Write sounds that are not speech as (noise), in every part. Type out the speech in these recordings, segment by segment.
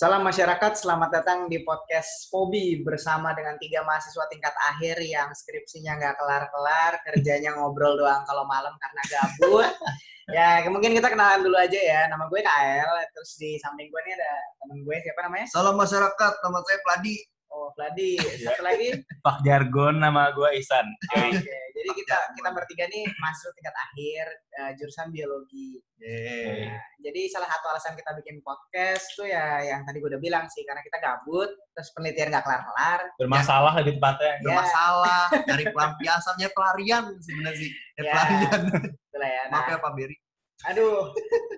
Salam masyarakat, selamat datang di podcast Pobi bersama dengan tiga mahasiswa tingkat akhir yang skripsinya nggak kelar-kelar, kerjanya ngobrol doang kalau malam karena gabut. (laughs) ya, mungkin kita kenalan dulu aja ya. Nama gue KL, terus di samping gue ini ada temen gue, siapa namanya? Salam masyarakat, nama saya Pladi. Oh, Vladi. (laughs) Satu lagi? Pak Jargon, nama gue Isan. Oke, jadi kita kita bertiga nih masuk tingkat akhir uh, jurusan biologi. Yeay. Nah, jadi salah satu alasan kita bikin podcast tuh ya yang tadi gue udah bilang sih karena kita gabut, terus penelitian nggak kelar-kelar. Bermasalah lebih tepatnya. Ya. Bermasalah (laughs) dari pelampiasannya pelarian sebenarnya sih. Ya, Ya. pelarian. Itulah ya. Maaf Nah, ya Pak Beri. aduh,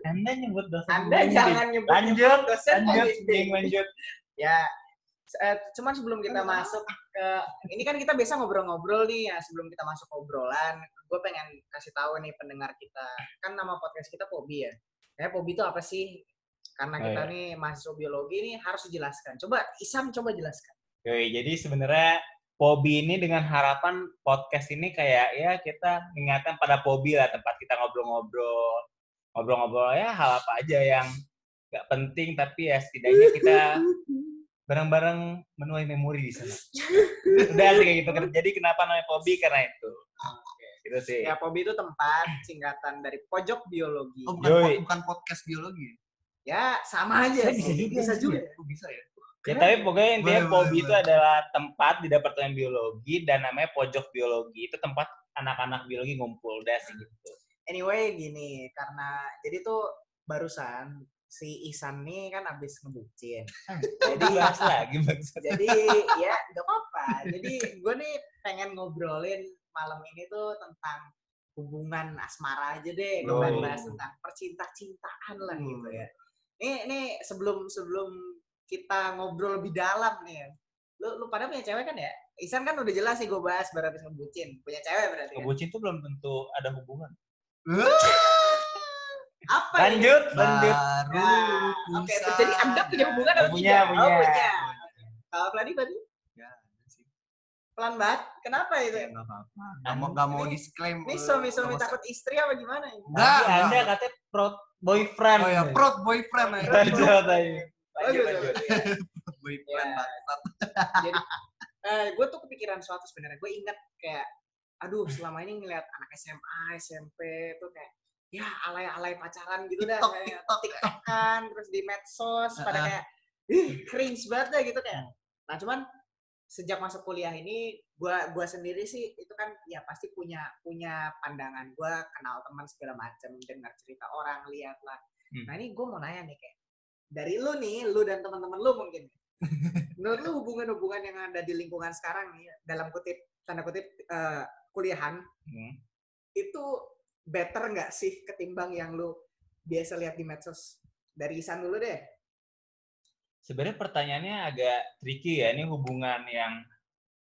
Anda nyebut dosen. Anda jangan nyebut Lanjut, dosen lanjut. Ding, lanjut. Ya, eh, cuman sebelum kita masuk ke ini kan kita biasa ngobrol-ngobrol nih ya sebelum kita masuk ke obrolan, gue pengen kasih tahu nih pendengar kita kan nama podcast kita Pobi ya. Ya Pobi itu apa sih? Karena Oh, kita iya. nih mahasiswa biologi nih harus dijelaskan. Coba Isam coba jelaskan. Yoi, jadi sebenarnya Pobi ini dengan harapan podcast ini kayak ya kita mengingatkan pada Pobi lah tempat kita ngobrol-ngobrol, ngobrol-ngobrol ya hal apa aja yang nggak penting tapi ya setidaknya kita (laughs) bareng-bareng menuai memori di sana. Udah sih kayak gitu. Jadi kenapa namanya Pobi karena itu. Gitu sih. Ya Pobi itu tempat singkatan dari pojok biologi. Oh, bukan, Yoi. bukan podcast biologi. Ya sama aja. Bisa sih. juga, Bisa juga. Oh, bisa ya? Ya, tapi pokoknya intinya Boleh, POBI boleh, itu boleh. adalah tempat di Departemen Biologi dan namanya Pojok Biologi. Itu tempat anak-anak biologi ngumpul. Udah sih gitu. Anyway gini, karena jadi tuh barusan si Isan nih kan abis ngebucin. Jadi (laughs) bahas lagi maksudnya. Jadi ya nggak apa-apa. Jadi gue nih pengen ngobrolin malam ini tuh tentang hubungan asmara aja deh. Gue pengen Oh. bahas tentang percinta-cintaan lah Hmm. gitu ya. Nih, nih sebelum sebelum kita ngobrol lebih dalam nih ya. Lu, lu pada punya cewek kan ya? Isan kan udah jelas sih gue bahas baru abis ngebucin. Punya cewek berarti kan? Kebucin tuh belum tentu ada hubungan. Apa ini? Lanjut, lanjut. Baru Nah, ku Oke, terus jadi Anda punya hubungan atau Punya, tidak? punya. Oh, punya. Kalau berarti Ya, ada sih. pelan banget. Kenapa itu? Ya, nggak apa-apa. Nggak mau, nggak mau disclaim. Eh, suami-suami nggak mau takut istri apa gimana ini? Enggak, Tadi Anda katanya pro boyfriend. Oh ya, prod boyfriend ya. Lanjut aja. Lanjut, Lanjut, lanjut. boyfriend Ya. bangsat. Jadi, eh, gue tuh kepikiran suatu sebenarnya. Gue inget kayak, aduh selama ini ngeliat anak SMA, SMP tuh kayak, ya alay-alay pacaran gitu dah. TikTok, kayak TikTok. TikTokan, terus di medsos, pada Heeh. kayak, ih cringe banget deh gitu kayak. Nah cuman sejak masuk kuliah ini, gua gua sendiri sih itu kan ya pasti punya punya pandangan. Gua kenal teman segala macam, dengar cerita orang, lihat lah. Hmm. Nah ini gue mau nanya nih kayak dari lu nih, lu dan teman-teman lu mungkin. Menurut lu hubungan-hubungan yang ada di lingkungan sekarang nih, dalam kutip tanda kutip eh, kuliahan Hmm. itu better nggak sih ketimbang yang lu biasa lihat di medsos? Dari Isan dulu deh. Sebenarnya pertanyaannya agak tricky ya. Ini hubungan yang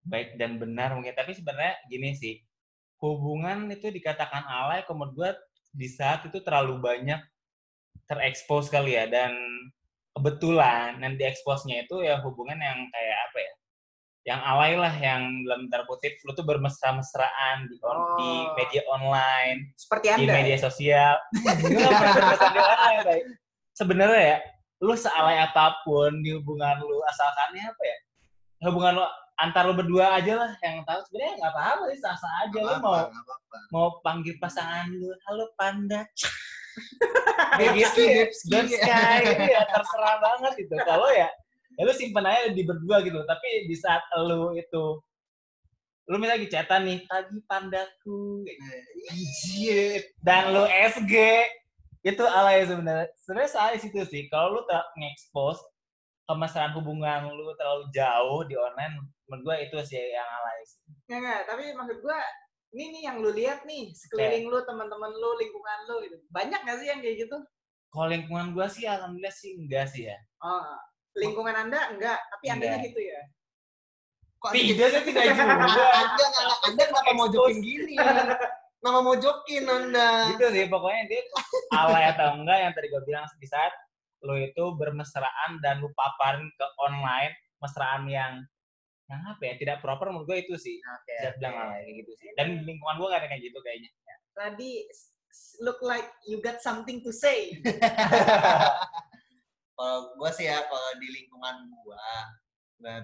baik dan benar mungkin. Tapi sebenarnya gini sih. Hubungan itu dikatakan alay, menurut gue di saat itu terlalu banyak terekspos kali ya. Dan kebetulan yang dieksposnya itu ya hubungan yang kayak apa ya. Yang alay lah, yang dalam tanda kutip, lu tuh bermesra-mesraan di, on- di Oh. media online, Seperti di Anda. media sosial. Di online, Bay. Sebenarnya ya, lu sealay apa pun di hubungan lu asalkannya apa ya hubungan lu antar lu berdua aja lah yang tahu sebenarnya nggak apa-apa sih sah-sah aja lu mau mau panggil pasangan lu halo panda Kayak gitu ya, Sky ya terserah banget gitu kalau ya ya lu simpen aja di berdua gitu tapi di saat lu itu lu misalnya lagi chatan nih pagi pandaku Anjir. dan lu SG itu alay sebenarnya sebenarnya salah di situ sih kalau lu tak ngekspos kemesraan hubungan lu terlalu jauh di online menurut gue itu sih yang alay sih. Nggak, nggak. Tapi maksud gua, ini nih yang lu lihat nih, sekeliling lu, teman-teman lu, lingkungan lu gitu. Banyak nggak sih yang kayak gitu? kalau lingkungan gue sih alhamdulillah sih enggak sih ya Oh, lingkungan Anda enggak, tapi Andanya Enggak. gitu ya. Kok tidak sih tidak (laughs) juga Anda, anda, anda kenapa mojokin gini? Nama mojokin Anda. gitu sih pokoknya dia alay atau enggak yang tadi gue bilang di saat lo itu bermesraan dan lu paparin ke online mesraan yang yang apa ya tidak proper menurut gue itu sih Oke. bisa bilang alay kayak gitu sih dan lingkungan gue gak ada kayak gitu kayaknya Tadi look like you got something to say. (laughs) kalau gue sih ya kalau di lingkungan gue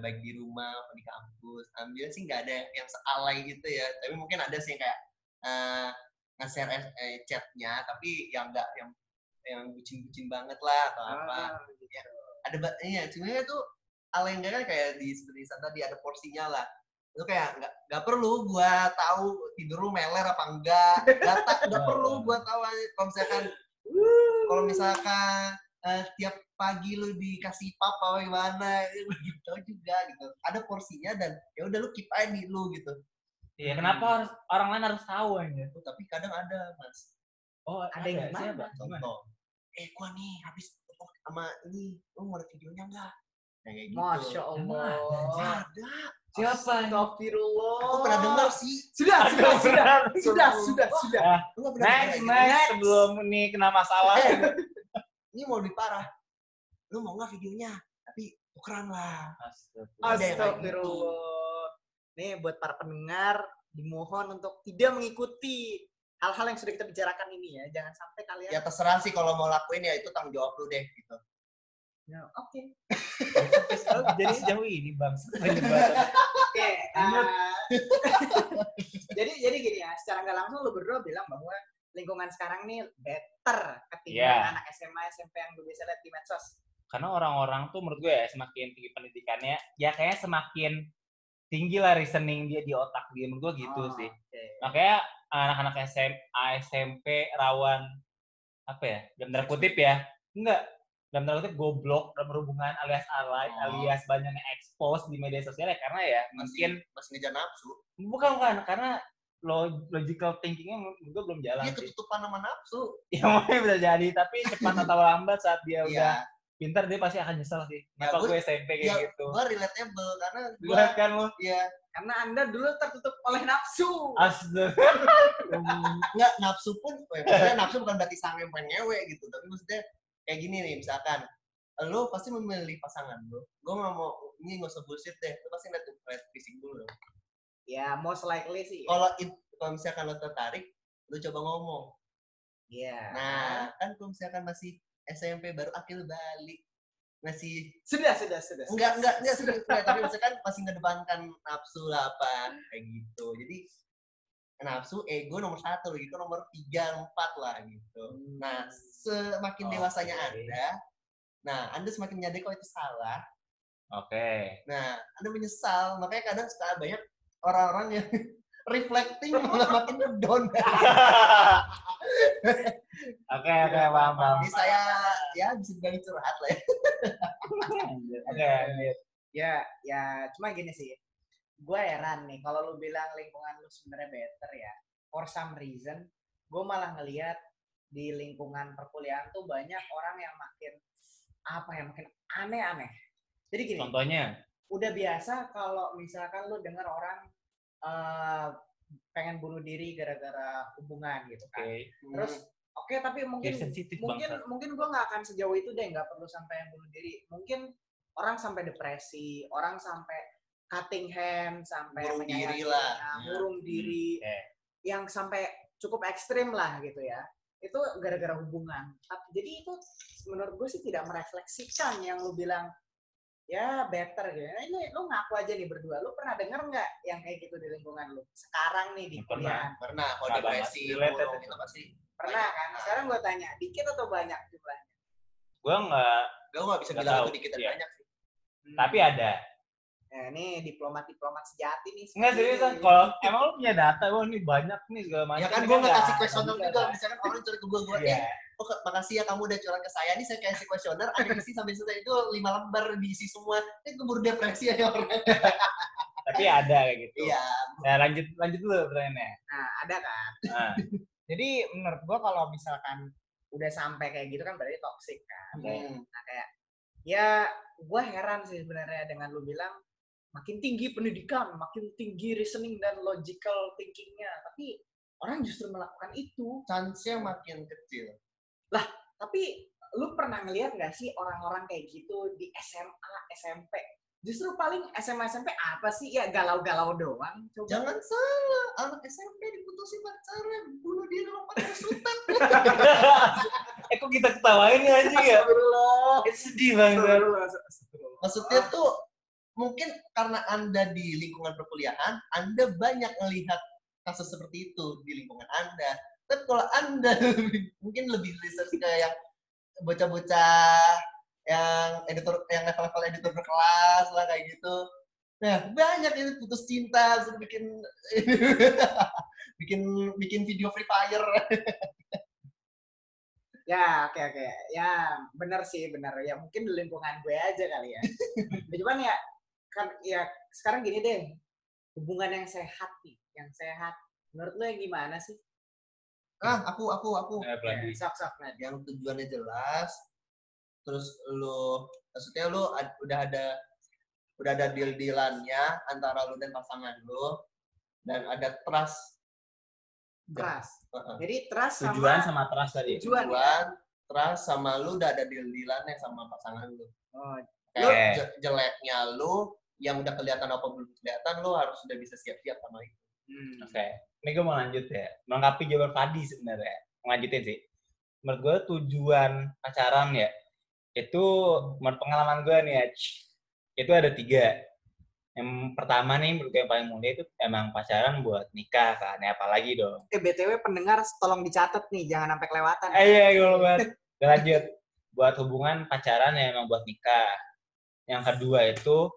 baik di rumah atau di kampus ambil sih nggak ada yang sealai gitu ya. Tapi mungkin ada sih yang kayak eh nge-share eh, chatnya tapi yang nggak yang yang bucin-bucin banget lah atau apa. Ah, Ya, ada ba- iya sebenarnya tuh hal yang enggak kayak di seperti San tadi ada porsinya lah. Itu kayak nggak nggak perlu gua tahu tidur lu meler apa enggak nggak (laughs) perlu gua tahu kalau misalkan kalau misalkan eh, tiap pagi lu dikasih pap apa gimana gitu juga gitu ada porsinya dan ya udah lu keep aja di lu gitu Iya, kenapa harus orang lain harus tahu aja? tapi kadang ada mas Oh, Ada yang gimana? Siapa? Gimana? contoh eh gua nih habis sama ini lu mau ada videonya enggak Nah, kayak gitu Masya Allah. ada Siapa? Astagfirullah. aku pernah dengar sih Sudah, sudah, sudah, sudah, sudah, sudah. nggak pernah Next, ya? next, sebelum ini kena masalah. Ini mau lebih parah lu mau nggak videonya tapi tukeran lah Astagfirullah. Kayak Astagfirullah. Nih buat para pendengar dimohon untuk tidak mengikuti hal-hal yang sudah kita bicarakan ini ya. Jangan sampai kalian ya terserah sih kalau mau lakuin ya itu tanggung jawab lu deh gitu Ya, Oke. Oh, Jadi sejauh ini bang. Oke. (laughs) ah, (laughs) jadi jadi gini ya, secara nggak langsung lu berdua bilang bahwa lingkungan sekarang nih better ketimbang Iya. anak SMA SMP yang lu bisa lihat di medsos. karena orang-orang tuh menurut gue ya semakin tinggi pendidikannya, ya kayaknya semakin tinggi lah reasoning dia di otak dia menurut gue gitu Oh, sih. oke. Makanya anak-anak SMA, SMP rawan apa ya? Dalam tanda kutip ya? Enggak. Dalam tanda kutip goblok dalam berhubungan alias alay, Oh. alias banyaknya expose di media sosial ya karena ya mungkin masih masih ngejar nafsu bukan bukan karena logical thinkingnya menurut gue belum jalan dia sih. ketutupan sama nafsu (laughs) Ya mungkin bisa jadi, tapi cepat atau lambat saat dia udah iya pintar dia pasti akan nyesel sih. Ya, Kenapa gua- gue SMP kayak ya gitu? gua relatable karena gua Lihat kan lo, ya Karena Anda dulu tertutup oleh nafsu. astaga. (laughs) nggak nafsu pun ya, maksudnya nafsu bukan berarti sange pengen ngewe gitu tapi maksudnya kayak gini nih misalkan lo pasti memilih pasangan lo gue nggak mau ini nggak usah bullshit deh lo pasti lihat fisik dulu dong. Ya, most likely sih. kalau it- kalau misalkan lo tertarik lo coba ngomong Iya. nah kan kalau misalkan masih SMP baru akil balik masih sudah, sudah, sudah. enggak enggak enggak serius enggak, tapi misalkan masih ngedepankan nafsu lah apa kayak gitu jadi nafsu ego nomor satu gitu nomor tiga empat lah gitu Hmm. nah semakin dewasanya Oke. anda nah anda semakin menyadari kalau itu salah Oke. nah anda menyesal makanya kadang suka banyak orang-orang yang (laughs) reflecting malah makin down Oke, oke, paham, paham. jadi saya ya bisa dibilang curhat lah ya (laughs) Oke, lanjut. ya, ya, cuma gini sih. Gue heran nih, kalau lu bilang lingkungan lu sebenarnya better ya. For some reason, gue malah ngelihat di lingkungan perkuliahan tuh banyak orang yang makin apa ya, makin aneh-aneh. Jadi gini, Contohnya, udah biasa kalau misalkan lu dengar orang eh, pengen bunuh diri gara-gara hubungan gitu kan. Terus oke tapi mungkin mungkin banget. mungkin gue nggak akan sejauh itu deh nggak perlu sampai yang bunuh diri mungkin orang sampai depresi orang sampai cutting hand sampai menyayangi, diri lah. nah, Ya. diri Oke. yang sampai cukup ekstrim lah gitu ya itu gara-gara hubungan Tapi- jadi itu menurut gue sih tidak merefleksikan yang lu bilang ya better gitu nah, ini lu ngaku aja nih berdua lu pernah denger nggak yang kayak gitu di lingkungan lu sekarang nih di Pernah. kuliah pernah kalau Nggak depresi murung, itu. pasti pernah kan sekarang gue tanya dikit atau banyak jumlahnya Gue nggak, gue nggak bisa bilang tahu. itu dikit dan Iya. banyak sih Hmm. tapi ada. Nah, ini diplomat-diplomat sejati nih. Enggak seriusan, kalau emang lu punya data, wah ini banyak nih segala macam. ya kan gue nggak nggak kasih kuesioner juga, kan? misalkan orang curhat ke gue gue Iya. Oh makasih ya kamu udah curhat ke saya nih saya kasih kuesioner ada isi sampai selesai itu lima lembar diisi semua ini keburu depresi ya orang (laughs) Tapi ada kayak gitu. iya Nah, lanjut lanjut dulu pertanyaannya. Nah, ada kan. Nah, (laughs) Jadi menurut gua kalau misalkan udah sampai kayak gitu kan berarti toxic kan. Hmm. Nah, kayak ya gua heran sih sebenarnya dengan lu bilang makin tinggi pendidikan, makin tinggi reasoning dan logical thinkingnya, tapi orang justru melakukan itu. chance-nya makin kecil Tapi lu pernah ngeliat nggak sih orang-orang kayak gitu di SMA, SMP Justru paling SMA SMP apa sih? Ya galau-galau doang. Coba. Jangan salah, anak SMP diputusin pacaran, bunuh diri lompat dari sultan. (laughs) eh kok kita ketawain ya anjing ya? Astagfirullah. Itu sedih banget. Astagfirullah. Astagfirullah. Maksudnya tuh mungkin karena Anda di lingkungan perkuliahan, Anda banyak melihat kasus seperti itu di lingkungan Anda. Tapi kalau Anda mungkin lebih research ke yang bocah-bocah yang editor yang level-level editor berkelas lah kayak gitu. Nah, banyak itu putus cinta, bikin (laughs) bikin bikin video Free Fire. (laughs) Ya, oke oke. Ya, benar sih, benar. Ya mungkin di lingkungan gue aja kali ya. (laughs) Ya, Cuman ya kan ya sekarang gini deh. Hubungan yang sehat nih, yang sehat. Menurut lo yang gimana sih? Ah, aku aku aku Eh. Sok sok Nad. yang tujuannya jelas terus lu maksudnya lu ad- udah ada udah ada deal dealannya antara lu dan pasangan lu dan ada trust Trust. Heeh. Jadi trust sama Tujuan sama trust tadi. tujuan ya. tujuan trust sama lu udah ada deal dealannya sama pasangan lu Oh, kayak jeleknya lu yang udah kelihatan apa belum kelihatan lu harus udah bisa siap-siap sama itu hmm. Oke, ini gue mau lanjut ya. Melengkapi jawaban Fadi sebenarnya. Mau lanjutin sih. Menurut gue tujuan pacaran ya, itu menurut pengalaman gue nih ya, itu ada tiga. Yang pertama nih, menurut gue yang paling mulia itu emang pacaran buat nikah kan, ya apalagi dong. Eh BTW pendengar tolong dicatat nih, jangan sampai kelewatan. Eh, iya, gue banget. Lanjut. Buat hubungan pacaran ya emang buat nikah. Yang kedua itu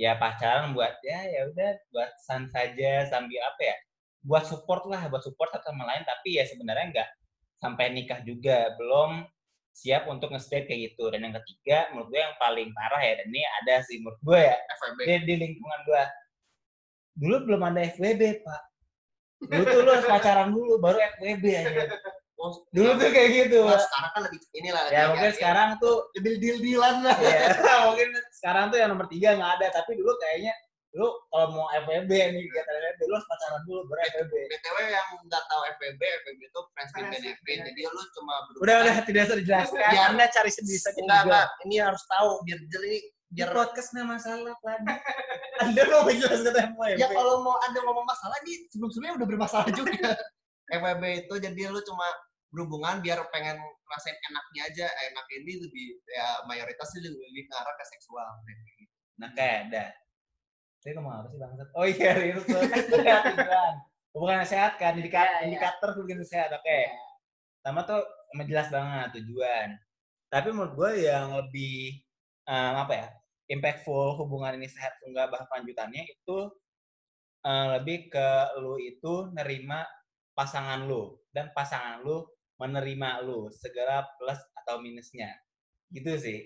ya pacaran buat ya ya udah buat san saja sambil apa ya? Buat support lah, buat support satu sama lain tapi ya sebenarnya nggak sampai nikah juga, belum siap untuk nge-date kayak gitu. Dan yang ketiga menurut gue yang paling parah ya dan ini ada sih menurut gue ya FWB di, di lingkungan gue. Dulu belum ada FWB, Pak. Dulu tuh lu harus pacaran dulu baru FWB aja. (laughs) Oh, Dulu tuh kayak gitu. nah, sekarang kan lebih inilah Ya mungkin sekarang tuh lebih deal dealan lah ya (laughs) mungkin sekarang tuh yang nomor tiga nggak ada tapi dulu kayaknya lu kalau mau FWB nih kegiatan FWB lu harus pacaran dulu baru FWB BTW yang nggak tahu FWB, FWB itu friends with benefit. Jadi lu cuma berhubungan. udah udah tidak usah dijelaskan Biar- anda cari sendiri saja Enggak, enggak. Ini harus tahu biar jadi di biar podcast nggak masalah kan (laughs) anda mau menjelaskan FWB ya kalau mau ada ngomong masalah nih sebelum-sebelumnya udah bermasalah juga. (laughs) FWB itu jadi lu cuma berhubungan biar pengen ngerasain enaknya aja. Enak ini lebih ya mayoritas sih lebih, lebih ngarah ke seksual. nah kayak ada. Saya ngomong apa sih bangsat? Oh iya itu tujuan bukan sehat kan indikator Iya, iya. indikator bikin sehat oke. Sama tuh emang jelas banget tujuan. Tapi menurut gue yang lebih em, apa ya impactful hubungan ini sehat enggak bahas lanjutannya itu eh, lebih ke lu itu nerima pasangan lu. Dan pasangan lu menerima lu segala plus atau minusnya gitu sih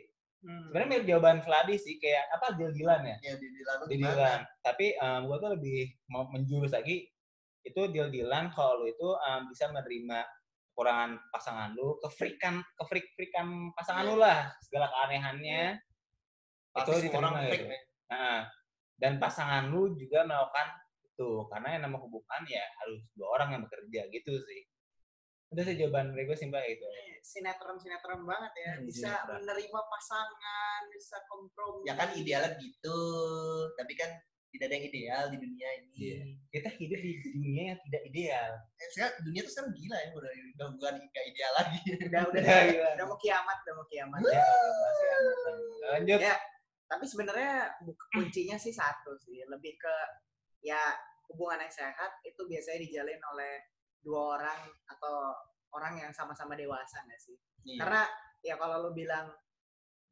Hmm. sebenarnya mirip jawaban Vladi sih kayak apa deal-dealan ya Ya di dealan lu di gimana? dealan tapi um, gue tuh lebih mau menjurus lagi itu deal dealan kalau lu itu um, bisa menerima kekurangan pasangan lu kefrikan kefrik frikan pasangan Iya. lu lah segala keanehannya Pasti itu diterima orang gitu. nih. Nah, dan pasangan lu juga melakukan itu karena yang nama hubungan ya harus dua orang yang bekerja gitu sih udah sih jawaban dari gue simpel kayak gitu sinetron sinetron banget ya Hmm, bisa sinetron. menerima pasangan bisa kompromi Ya kan idealnya gitu, tapi kan tidak ada yang ideal di dunia ini. Iya. kita hidup di dunia yang tidak ideal Eh, sekarang dunia tuh sekarang gila ya, udah udah bukan nggak ideal lagi. udah udah Udah, gila. udah mau kiamat udah mau kiamat ya, lanjut Ya. tapi sebenarnya kuncinya sih satu sih lebih ke ya hubungan yang sehat itu biasanya dijalin oleh dua orang atau orang yang sama-sama dewasa nggak sih? Iya. karena ya kalau lu bilang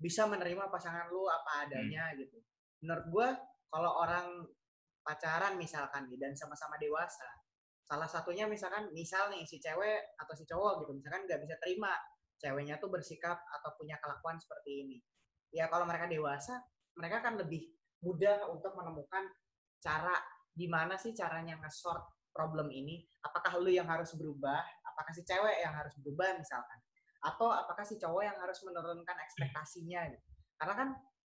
bisa menerima pasangan lu apa adanya gitu. Menurut gua kalau orang pacaran misalkan nih dan sama-sama dewasa salah satunya misalkan misal nih si cewek atau si cowok gitu misalkan nggak bisa terima ceweknya tuh bersikap atau punya kelakuan seperti ini. Ya kalau mereka dewasa mereka kan lebih mudah untuk menemukan cara gimana sih caranya nge-sort problem ini apakah lu yang harus berubah? Apakah si cewek yang harus berubah misalkan? Atau apakah si cowok yang harus menurunkan ekspektasinya gitu. karena kan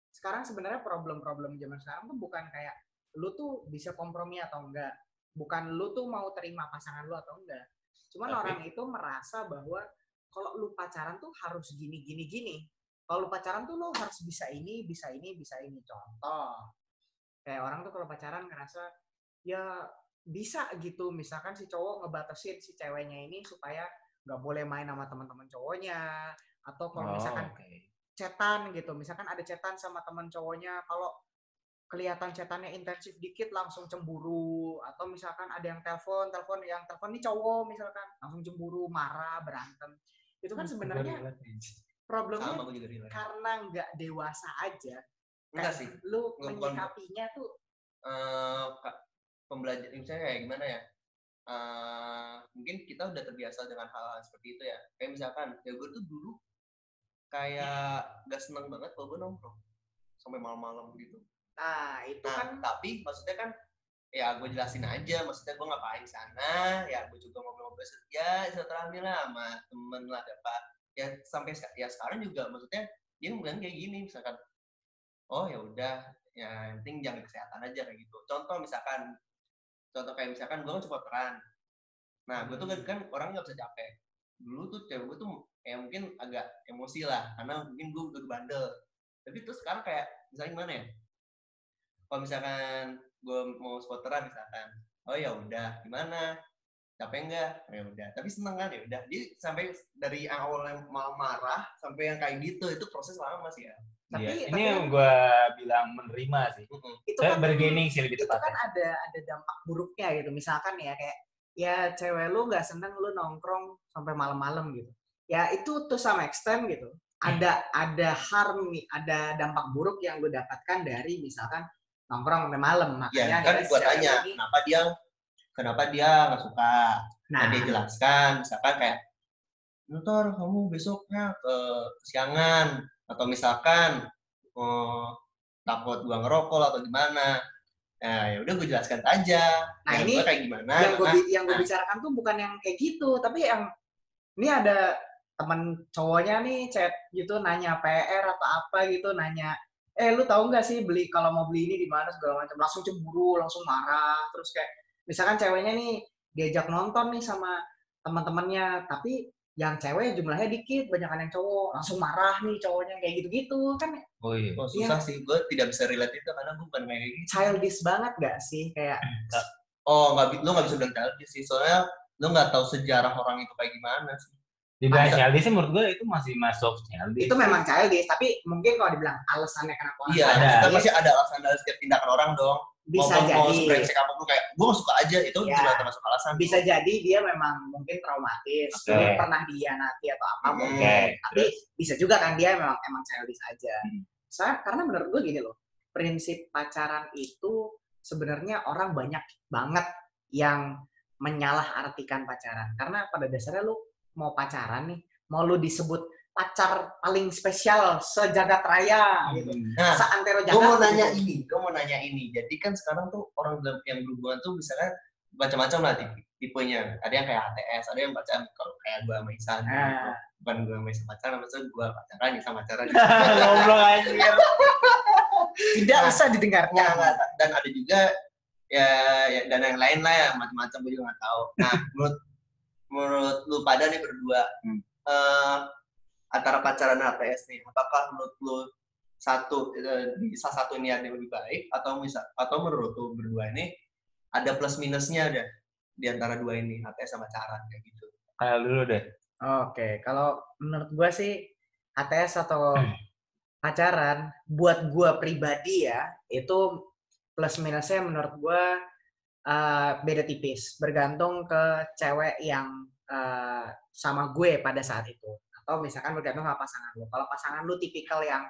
sekarang sebenarnya problem-problem zaman sekarang tuh bukan kayak lu tuh bisa kompromi atau enggak. Bukan lu tuh mau terima pasangan lu atau enggak. Cuman Tapi- orang itu merasa bahwa kalau lu pacaran tuh harus gini gini gini. Kalau lu pacaran tuh lo harus bisa ini, bisa ini, bisa ini. Contoh, kayak orang tuh kalau pacaran ngerasa ya bisa gitu. Misalkan si cowok ngebatasin si ceweknya ini supaya nggak boleh main sama teman-teman cowoknya. Atau kalau misalkan oke. cetan gitu, misalkan ada cetan sama teman cowoknya, kalau kelihatan cetannya intensif dikit langsung cemburu. Atau misalkan ada yang telepon telepon yang telepon ini cowok misalkan langsung cemburu marah berantem. Itu kan sebenarnya problemnya sama karena nggak dewasa aja. Enggak sih. lu menyikapinya tuh eh pembelajaran misalnya kayak gimana ya eh mungkin kita udah terbiasa dengan hal-hal seperti itu ya. Kayak misalkan ya gue tuh dulu kayak gak seneng banget kalau gue nongkrong sampai malam-malam gitu. Nah itu nah kan tapi maksudnya kan ya gue jelasin aja maksudnya gue ngapain di sana ya gue juga ngobrol-ngobrol ya silaturahmi lah sama temen lah dapat. Ya sampai ya sekarang juga maksudnya dia bilang kayak gini misalkan oh ya udah ya yang penting jaga kesehatan aja kayak gitu. Contoh misalkan contoh kayak misalkan gue kan supporteran nah gue tuh kan, kan orang nggak bisa capek. Dulu tuh cewek gue tuh ya mungkin agak emosi lah karena mungkin gue udah bandel. Tapi terus sekarang kayak misalnya gimana ya? Kalau misalkan gue mau supporteran misalkan oh ya udah gimana? Capek enggak oh, ya udah. Tapi seneng kan? Ya udah. Dia sampai dari awal yang ma- marah sampai yang kayak gitu itu proses lama sih ya Tapi- tapi ini kan- yang gue bilang menerima sih. Mm-mm. itu Saya kan bergening sih lebih itu kan tepatnya. ada ada dampak buruknya gitu. Misalkan ya kayak ya cewek lu nggak seneng lu nongkrong sampai malam-malam gitu. Ya itu to some extent gitu. Ada ada harm ada dampak buruk yang gue dapatkan dari misalkan nongkrong sampai malam. Ya makanya kan dari gue tanya ini- kenapa dia kenapa dia nggak suka? Nah nah. dia jelaskan misalkan kayak ntar kamu besoknya ke siangan atau misalkan oh, takut gua ngerokok atau gimana. Nah ya udah gue jelaskan aja. Nah, Ya, ini gua kayak gimana? yang gue nah, yang gue nah. bicarakan tuh bukan yang kayak gitu tapi yang ini ada teman cowoknya nih chat gitu nanya PR atau apa gitu nanya eh lu tahu nggak sih beli kalau mau beli ini di mana segala macam? Langsung cemburu langsung marah terus kayak misalkan ceweknya nih diajak nonton nih sama teman-temannya tapi yang cewek jumlahnya dikit banyakan yang cowok. Langsung marah nih cowoknya kayak gitu-gitu. Kan Oh iya. oh, susah sih. Gue tidak bisa relate itu karena gue bukan kayak gitu childish banget gak sih? Kayak oh nggak lu nggak bisa bilang childish sih. Soalnya lu nggak tahu sejarah orang itu kayak gimana sih. Dibilang Masa- childish sih menurut gue itu masih masuk childish. itu memang childish tapi mungkin kalau dibilang alasannya kenapa orang iya ada. pasti ada alasan dari setiap tindakan orang dong bisa mau, mau jadi sebrengsek apa pun kayak gue gak suka aja. Itu Ya. juga termasuk alasan. Bisa jadi dia memang mungkin traumatis. Oke. dulu pernah dihianati atau apa Hmm, mungkin. tapi bisa juga kan dia memang emang childish aja. Hmm. Soalnya- karena menurut gue gini loh prinsip pacaran itu sebenarnya orang banyak banget yang menyalahartikan pacaran. Karena pada dasarnya lu mau pacaran nih mau lu disebut pacar paling spesial sejagat raya gitu Hmm. nah seantero gue mau jagat nanya gitu. ini, gue mau nanya ini. Jadi kan sekarang tuh orang dalam yang berhubungan tuh misalnya macam-macam lah tipe tipenya. Ada yang kayak HTS, ada yang pacaran kalau kayak gue sama Isan. gitu. Nah. Bukan gue sama Isan pacaran, maksudnya gue pacaran, Isan pacaran. (laughs) Goblok anjir. tidak Nah, usah didengarkan Nggak, nggak. dan ada juga ya, ya dan yang lain lah ya macam-macam gue juga nggak tahu. Nah menurut menurut lu pada nih berdua Hmm. eh, antara pacaran dan HTS nih, apakah menurut lu satu eh, di salah satu ini ada yang lebih baik atau misal atau menurut lu berdua ini ada plus minusnya ada di antara dua ini HTS sama pacaran kayak gitu. Kayak dulu deh. Oke, kalau menurut gua sih HTS atau pacaran buat gua pribadi ya itu plus minusnya menurut gua eh, beda tipis, bergantung ke cewek yang eh, sama gue pada saat itu atau misalkan bergantung sama pasangan lu. Kalau pasangan lu tipikal yang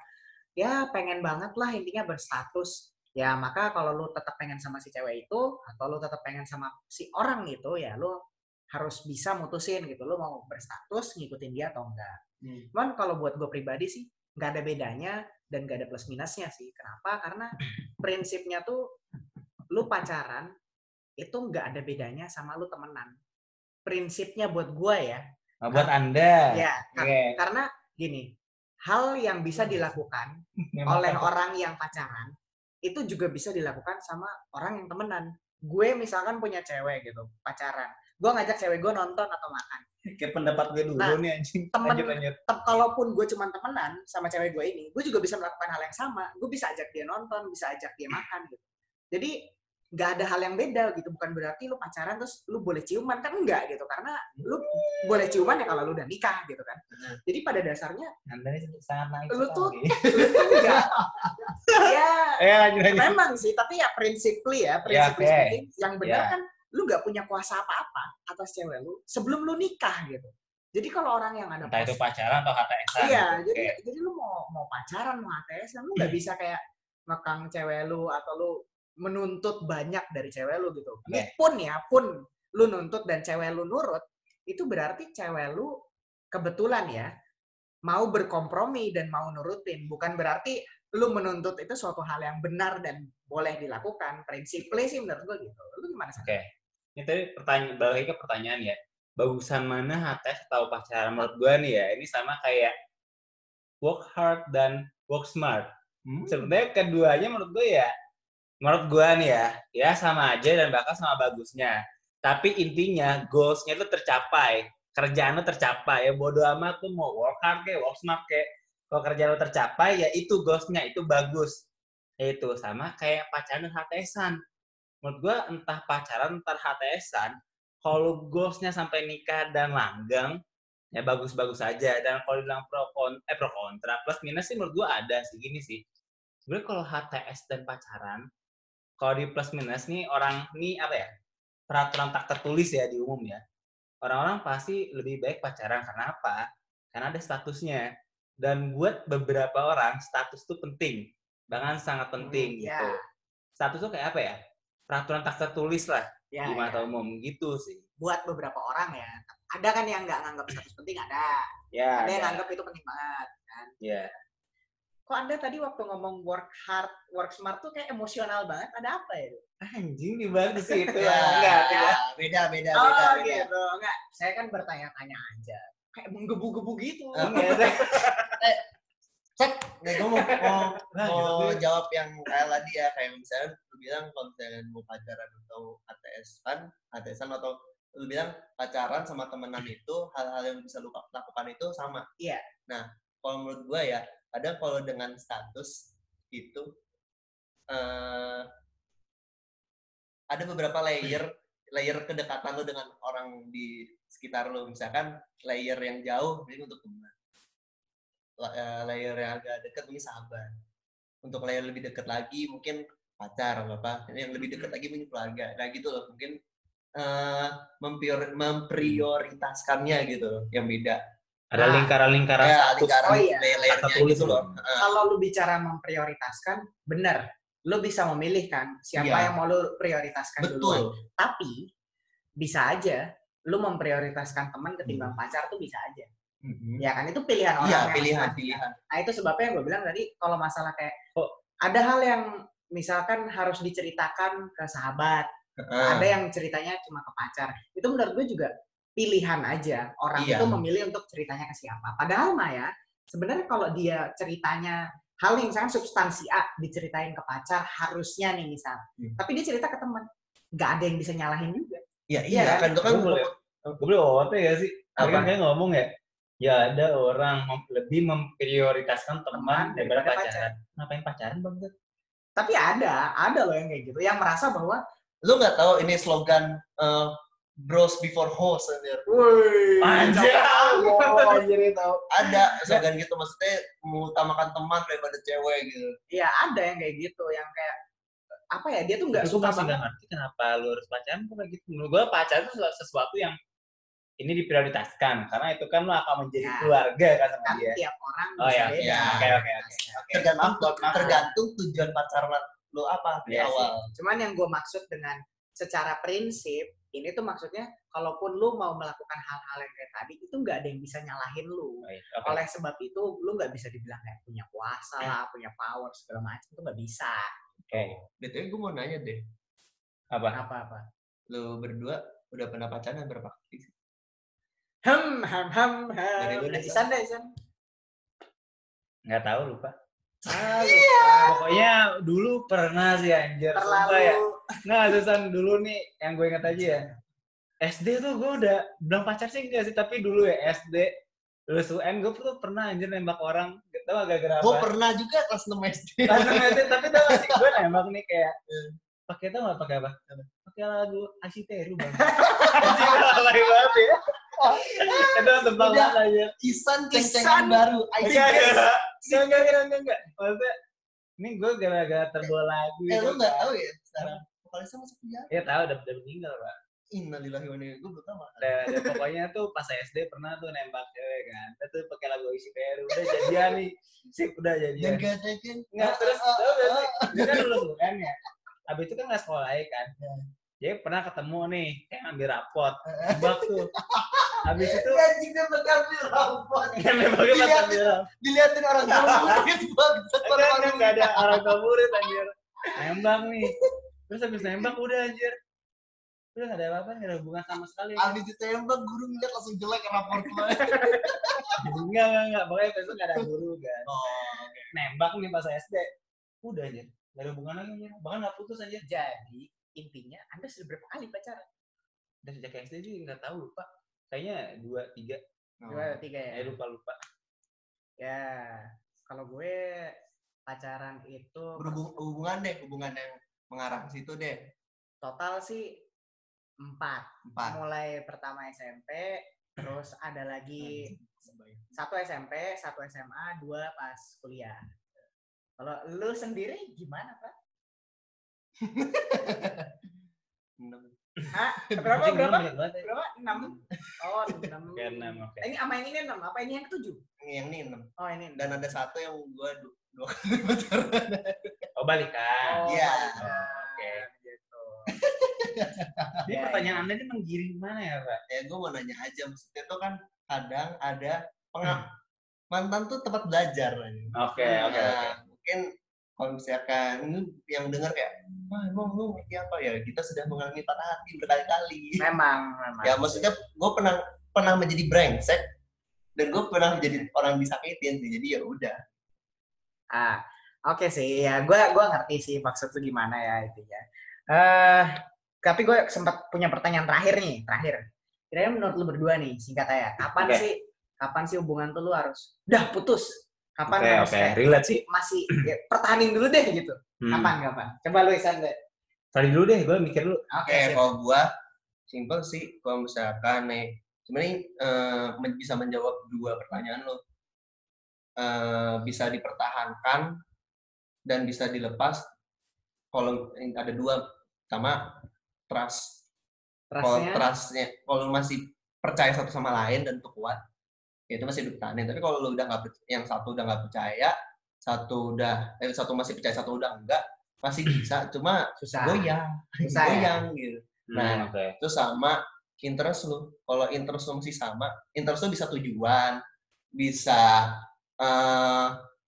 ya pengen banget lah intinya berstatus ya maka kalau lu tetap pengen sama si cewek itu atau lu tetap pengen sama si orang itu ya lu harus bisa mutusin gitu lu mau berstatus ngikutin dia atau enggak. Hmm. Cuman kalau buat gue pribadi sih nggak ada bedanya dan nggak ada plus minusnya sih. Kenapa? Karena (laughs) prinsipnya tuh lu pacaran itu nggak ada bedanya sama lu temenan. Prinsipnya buat gue ya, Nah, buat anda. ya Oke. karena gini, hal yang bisa dilakukan (laughs) oleh orang yang pacaran itu juga bisa dilakukan sama orang yang temenan. Gue misalkan punya cewek gitu, pacaran. gue ngajak cewek gue nonton atau makan. Kayak pendapat gue dulu Nah, nih anjing. temen- Lanjut lanjut. Tem- kalaupun gue cuma temenan sama cewek gue ini, gue juga bisa melakukan hal yang sama. Gue bisa ajak dia nonton, bisa ajak dia makan gitu. Jadi nggak ada hal yang beda gitu. Bukan berarti lu pacaran terus lu boleh ciuman kan enggak gitu. Karena lu boleh ciuman ya kalau lu udah nikah gitu kan. Jadi pada dasarnya Anda sangat naik Lu tuh- (laughs) lu tuh enggak. ya memang sih, tapi ya prinsiply ya, Ya, prinsiply oke. speaking, yang benar Ya. kan lu nggak punya kuasa apa-apa atas cewek lu sebelum lu nikah gitu. Jadi kalau orang yang ada Entah itu pacaran atau HTS-an. Iya, gitu. jadi Kayak, jadi lu mau mau pacaran mau kan lu nggak (clears throat) bisa kayak ngekang cewek lu atau lu menuntut banyak dari cewek lu gitu. Oke. Pun ya, pun lu nuntut dan cewek lu nurut, itu berarti cewek lu kebetulan ya mau berkompromi dan mau nurutin, bukan berarti lu menuntut itu suatu hal yang benar dan boleh dilakukan. Prinsipnya sih menurut gue gitu. Lu gimana sih? Oke. Ini tadi pertanyaan, balik ke pertanyaan ya. Bagusan mana HTS atau pacaran? Menurut gue nih ya, ini sama kayak work hard dan work smart. Hmm. Sebenarnya keduanya menurut gue ya, menurut gue nih ya, ya sama aja dan bahkan sama bagusnya. Tapi intinya goals-nya itu tercapai, kerjaan lu tercapai ya bodo amat tuh mau work hard kayak work smart kayak kalau kerjaan lu tercapai ya itu goals-nya itu bagus. Ya itu sama kayak pacaran dan HTSan. Menurut gue entah pacaran entah HTSan, kalau goals-nya sampai nikah dan langgang ya bagus-bagus aja dan kalau dibilang pro kon eh pro kontra plus minus sih menurut gue ada sih gini sih sebenarnya kalau HTS dan pacaran kalau di plus minus nih orang nih apa ya peraturan tak tertulis ya di umum ya orang-orang pasti lebih baik pacaran karena apa karena ada statusnya dan buat beberapa orang status tuh penting bahkan sangat penting Hmm, gitu ya. status tuh kayak apa ya peraturan tak tertulis lah Ya, di mata ya. umum gitu sih Buat beberapa orang ya. Ada kan yang nggak nganggap status penting, ada. ya Ada yang nganggap itu penting banget. Kan? ya Kok Anda tadi waktu ngomong work hard, work smart tuh kayak emosional banget. Ada apa ya? anjing dibalik sih itu (laughs) Ya, enggak ya, beda, beda, oh beda, beda. gitu. Enggak, saya kan bertanya-tanya aja. Kayak menggebu-gebu gitu. Enggak. (laughs) Cek, nih gue mau, (laughs) mau, Nah, mau gitu. jawab yang kayak tadi ya, kayak misalnya lu bilang kalau misalnya mau pacaran atau ATS kan, ATSan atau lu bilang pacaran sama temenan itu hal-hal yang bisa lu lakukan itu sama. Iya. Nah, kalau menurut gue ya, kadang kalau dengan status itu eh ada beberapa layer layer kedekatan lu dengan orang di sekitar lu. Misalkan layer yang jauh ini untuk teman. Eh, layer yang agak dekat mungkin sahabat. Untuk layer lebih dekat lagi mungkin pacar atau apa. Yang lebih dekat lagi mungkin keluarga. Nah gitu loh mungkin memprior- memprioritaskannya gitu loh yang beda ada Nah, lingkaran-lingkaran ya status lingkaran Oh iya. tulis gitu loh. Kalau lu bicara memprioritaskan, benar. Lu bisa memilih kan siapa Iya. yang mau lu prioritaskan duluan. betul Tapi bisa aja lu memprioritaskan teman ketimbang pacar tuh bisa aja. Ya kan itu pilihan orang. iya yang pilihan masing-masing. pilihan Nah itu sebabnya yang gue bilang tadi kalau masalah kayak Oh. ada hal yang misalkan harus diceritakan ke sahabat, Heeh. ada yang ceritanya cuma ke pacar. Itu menurut gue juga pilihan aja orang Iya. itu memilih untuk ceritanya ke siapa. Padahal mah ya sebenarnya kalau dia ceritanya hal yang misalkan substansi A diceritain ke pacar harusnya nih misal, Hmm. tapi dia cerita ke teman, nggak ada yang bisa nyalahin juga. iya Iya iya kan? kan itu kan Gue boleh, gue boleh ya sih. Apa? kan kayak ngomong ya, ya ada orang mem- lebih memprioritaskan teman Teman daripada daripada pacaran. Ngapain pacaran bang? Tapi ada, ada loh yang kayak gitu, yang merasa bahwa, lu nggak tahu ini slogan eh, bros before hoes anjir. woi, Anjir. anjir itu. ada slogan gitu maksudnya mengutamakan teman daripada cewek gitu Iya ada yang kayak gitu, yang kayak apa ya dia tuh nggak suka banget. nggak ngerti kenapa lu harus pacaran kok kayak gitu. Menurut gue pacaran itu sesuatu yang ini diprioritaskan karena itu kan lu akan menjadi Ya. keluarga kan sama Kan dia. tiap orang Oh ya, beda. ya. Oke oke oke. Oke. tergantung tergantung tujuan pacaran lu apa di sih. awal Cuman yang gue maksud dengan secara prinsip ini tuh maksudnya kalaupun lu mau melakukan hal-hal yang kayak tadi itu nggak ada yang bisa nyalahin lu. Oke. Oleh sebab itu lu nggak bisa dibilang kayak punya kuasa lah, punya power segala macam itu nggak bisa. Oke. btw gue mau nanya deh Apa? Apa-apa. lu berdua udah pernah pacaran berapa kali sih? Hem hem hem Dari hem. lu deh, Isan deh Isan. Nggak tahu lupa. Ah, Iya. lupa. Pokoknya dulu pernah sih anjir. Sumpah ya. Nggak, Susan dulu nih yang gue ingat aja ya. SD tuh gue udah bilang pacar sih enggak sih tapi dulu ya SD lulus UN gue tuh pernah anjir nembak orang gak tau agak gara Gue pernah juga kelas 6 SD. Langsung SD tapi tau gak sih gue nembak nih kayak pakai tau gak pakai apa? Pakai lagu Asiteru bang. (laughs) Anjir alay banget ya. Itu Udah. banget aja. Isan Isan. ceng-cengan baru. Enggak, enggak, enggak, enggak. Maksudnya, ini gue gara-gara terbawa lagu. Eh gitu lu nggak kan. tahu ya sekarang vokalisnya masuk penjara. Ya tahu, udah, udah meninggal, Pak. Innalillahi wa inna ilaihi gue belum tahu. Dan pokoknya tuh pas SD pernah tuh nembak cewek kan. Kita tuh pakai lagu isi Peru. Udah jadian nih. Sip, udah jadian. Dan katakan Enggak, terus, ah, ah, tau gak ah? Dia kan lulus UN ya. Habis itu kan nggak sekolah lagi kan. Ya. Jadi pernah ketemu nih, kayak ngambil rapot. Nembak tuh. Habis itu, (laughs) Anjing dia bakal rapot. kan nembaknya pas ngambil rapot. Dilihatin orang tua murid (laughs) bangsat Enggak, orang enggak ada orang tua murid anjir. Nembak nih. Terus habis nembak udah anjir. Udah gak ada apa-apa, gak ada hubungan sama sekali. Abis ditembak guru ngeliat langsung jelek rapor (laughs) gue. Enggak, enggak, enggak. Pokoknya besok gak ada guru kan. Oh, Nembak nih pas SD. Udah aja. Gak ada hubungan lagi anjir. Bahkan gak putus aja. Jadi intinya Anda sudah berapa kali pacaran? Dan sejak SD sih gak tahu lupa. Kayaknya dua, tiga. Dua, tiga ya. Eh lupa, lupa. Ya, kalau gue pacaran itu hubungan deh, hubungan yang mengarah ke situ deh. total sih empat. Empat. Mulai pertama SMP, terus ada lagi satu SMP, satu SMA, dua pas kuliah. Kalau lu sendiri gimana, Pak? Enam. Hah? (laughs) Berapa? Berapa? banget ya. Berapa? Enam? Oh, enam. Oke, enam, oke. Ini sama yang ini enam. Apa ini yang ketujuh? Yang ini enam. Oh, ini enam. Dan ada satu yang gue dua, kali pacaran. Oh, balikan. Oh, Iya. balikan. Oke. Gitu. Ini Ya, pertanyaan Anda ini menggiring mana ya, Pak? ya gue mau nanya aja maksudnya tuh kan kadang ada penga- mantan tuh tempat belajar Oke, oke, oke. Nah, mungkin kalau misalkan ini yang dengar kayak wah emang lu ngerti apa ya kita sudah mengalami patah hati berkali-kali Memang, memang. ya maksudnya gue pernah pernah menjadi brengsek dan gue pernah menjadi orang disakitin sih jadi ya udah Ah, oke sih. Ya, gua gua ngerti sih maksud lu gimana ya itu ya. Eh, tapi gue sempat punya pertanyaan terakhir nih, terakhir. Kira-kira menurut lu berdua nih, singkat aja. Kapan Oke. sih kapan sih hubungan tuh lu harus udah putus? Kapan Oke, harus oke. kayak Relate sih. masih ya, pertahanin dulu deh gitu. Hmm. Kapan kapan? Coba lu Isan deh. Tadi dulu deh, gue mikir dulu. Oke, Oke, sip. kalau gua simpel sih kalau misalkan nih sebenarnya eh, men- bisa menjawab dua pertanyaan lo. Eh, bisa dipertahankan dan bisa dilepas kalau ada dua sama trust. Kalau Trustnya trustnya kalau masih percaya satu sama lain dan itu kuat, ya itu masih dipertahankan. Tapi kalau lu udah nggak yang satu udah nggak percaya, satu udah eh, satu masih percaya satu udah enggak, masih bisa cuma susah. goyang, Susah ya? goyang gitu Hmm, Nah, itu sama interest lu. Kalau interest lu masih sama, interest lu bisa tujuan, bisa eh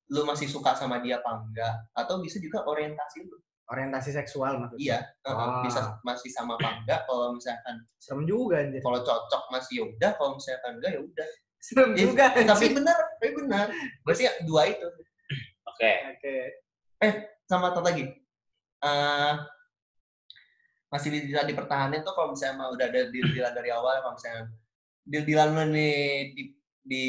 lu masih suka sama dia apa enggak, atau bisa juga orientasi lu. Orientasi seksual maksudnya. Iya, eh, Ah. bisa masih sama apa enggak. Kalau misalkan Serem juga anjir. kalau cocok masih ya udah, kalau misalkan enggak ya udah. Serem Eh, juga. tapi anjir. benar, tapi benar. Berarti ya dua itu. Oke. Oke. Sama satu lagi. Eh masih bisa dipertahankan tuh kalau misalnya emang udah ada deal-dealan dari awal kalau misalnya lu nih di di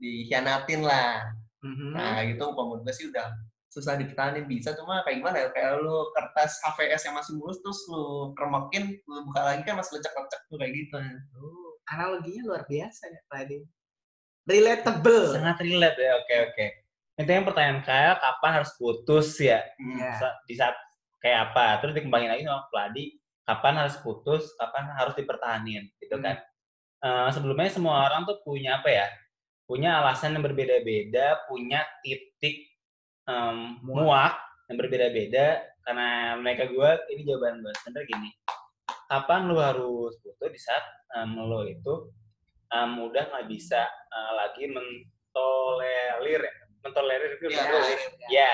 dikhianatin lah Mhm. nah gitu menurut gue sih udah susah dipertahanin bisa cuma kayak gimana ya kayak lu kertas HVS yang masih mulus terus lu kremekin lu buka lagi kan masih lecek-lecek tuh kayak gitu Oh, analoginya luar biasa ya, Tadi. Relatable. Sangat relate ya, oke, oke. Intinya pertanyaan kayak kapan harus putus ya? Sa- Di saat kayak apa? Terus dikembangin lagi sama Pladi, kapan harus putus, kapan harus dipertahanin, gitu Hmm. kan? Eh, sebelumnya semua orang tuh punya apa ya? Punya alasan yang berbeda-beda, punya titik em, Muak. yang berbeda-beda. Karena mereka gue, ini jawaban gue sebenarnya gini. Kapan lu harus putus di saat em, lo itu em, udah nggak bisa eh, lagi mentolerir, ya? mentolerir itu iya, sih? ya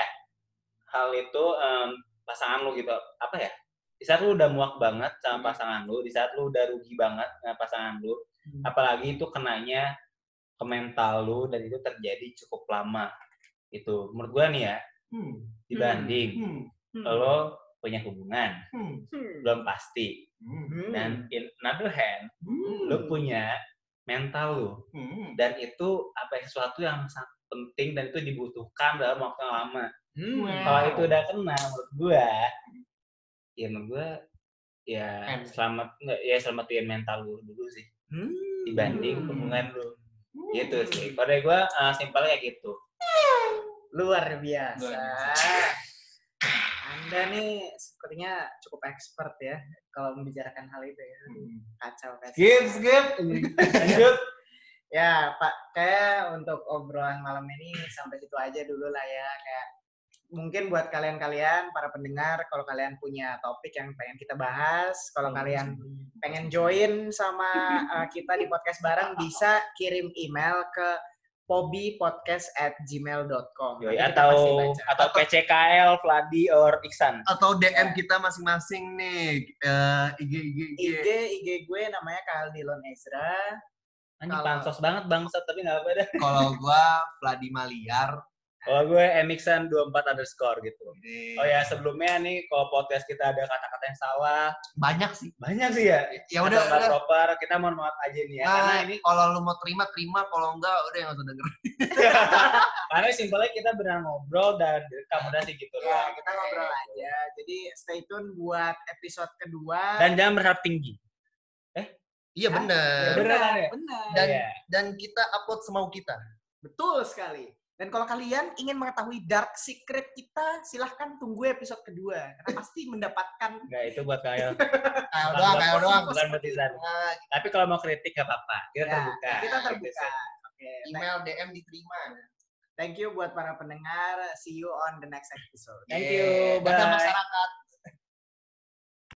hal itu em, pasangan lu gitu apa ya di saat lu udah muak banget sama Hmm. pasangan lu di saat lu udah rugi banget sama pasangan lu Hmm. apalagi itu kenanya ke mental lu dan itu terjadi cukup lama itu menurut gua nih ya Hmm. dibanding Hmm. Hmm. lo punya hubungan, Hmm. Hmm. belum pasti. Hmm. Dan in another hand, Hmm. lu punya mental lu. Hmm. Dan itu apa ya, sesuatu yang sangat penting dan itu dibutuhkan dalam waktu yang lama. Hmm. Wow. Kalau itu udah kena menurut gua, ya menurut gua ya selamat nggak ya selamatin mental lu dulu sih Hmm. dibanding Hmm. hubungan lu. Hmm. Gitu sih. Dari gua uh, simpelnya kayak gitu. Luar biasa. Luar biasa. Anda nih sepertinya cukup expert ya kalau membicarakan hal itu ya. Hmm. Kacau kacau. Skip, skip. Lanjut. (laughs) Ya Pak, kayak untuk obrolan malam ini sampai situ aja dulu lah ya. Kayak mungkin buat kalian-kalian para pendengar, kalau kalian punya topik yang pengen kita bahas, kalau kalian pengen join sama uh, (laughs) kita di podcast bareng, (laughs) bisa kirim email ke pobipodcast@gmail.com. Yoi, Nanti kita atau atau PCKL, Vladi, or Iksan. atau DM kita masing-masing nih eh, IG IG IG IG IG gue namanya Kaldilon Ezra. Anjing pansos banget bangsat tapi nggak apa dah. kalau gua Vladi Maliar Kalau gue Emixan 24 underscore gitu. Oh ya sebelumnya nih kalau podcast kita ada kata-kata yang salah banyak sih banyak sih ya. ya udah nggak udah proper kita mohon maaf aja nih ya karena Nah, ini kalau lu mau terima terima kalau enggak udah yang usah denger (laughs) karena simpelnya kita benar ngobrol dan direkam udah sih gitu Ya, kita ngobrol aja. Jadi stay tune buat episode kedua. Dan jangan berharap tinggi. iya Hah? bener bener kan ya? Benar. Dan- Iya. dan kita upload semau kita Betul sekali. Dan kalau kalian ingin mengetahui dark secret kita, silahkan tunggu episode kedua. Karena pasti mendapatkan Enggak itu buat kalian. (laughs) kayak doang kayak doang Bukan betisan. Nah, Tapi kalau mau kritik gak apa-apa. Kita Ya, terbuka. Kita terbuka. Oke. email DM diterima Thank you buat para pendengar. See you on the next episode. Thank Yeah. you. Dadah Bye. masyarakat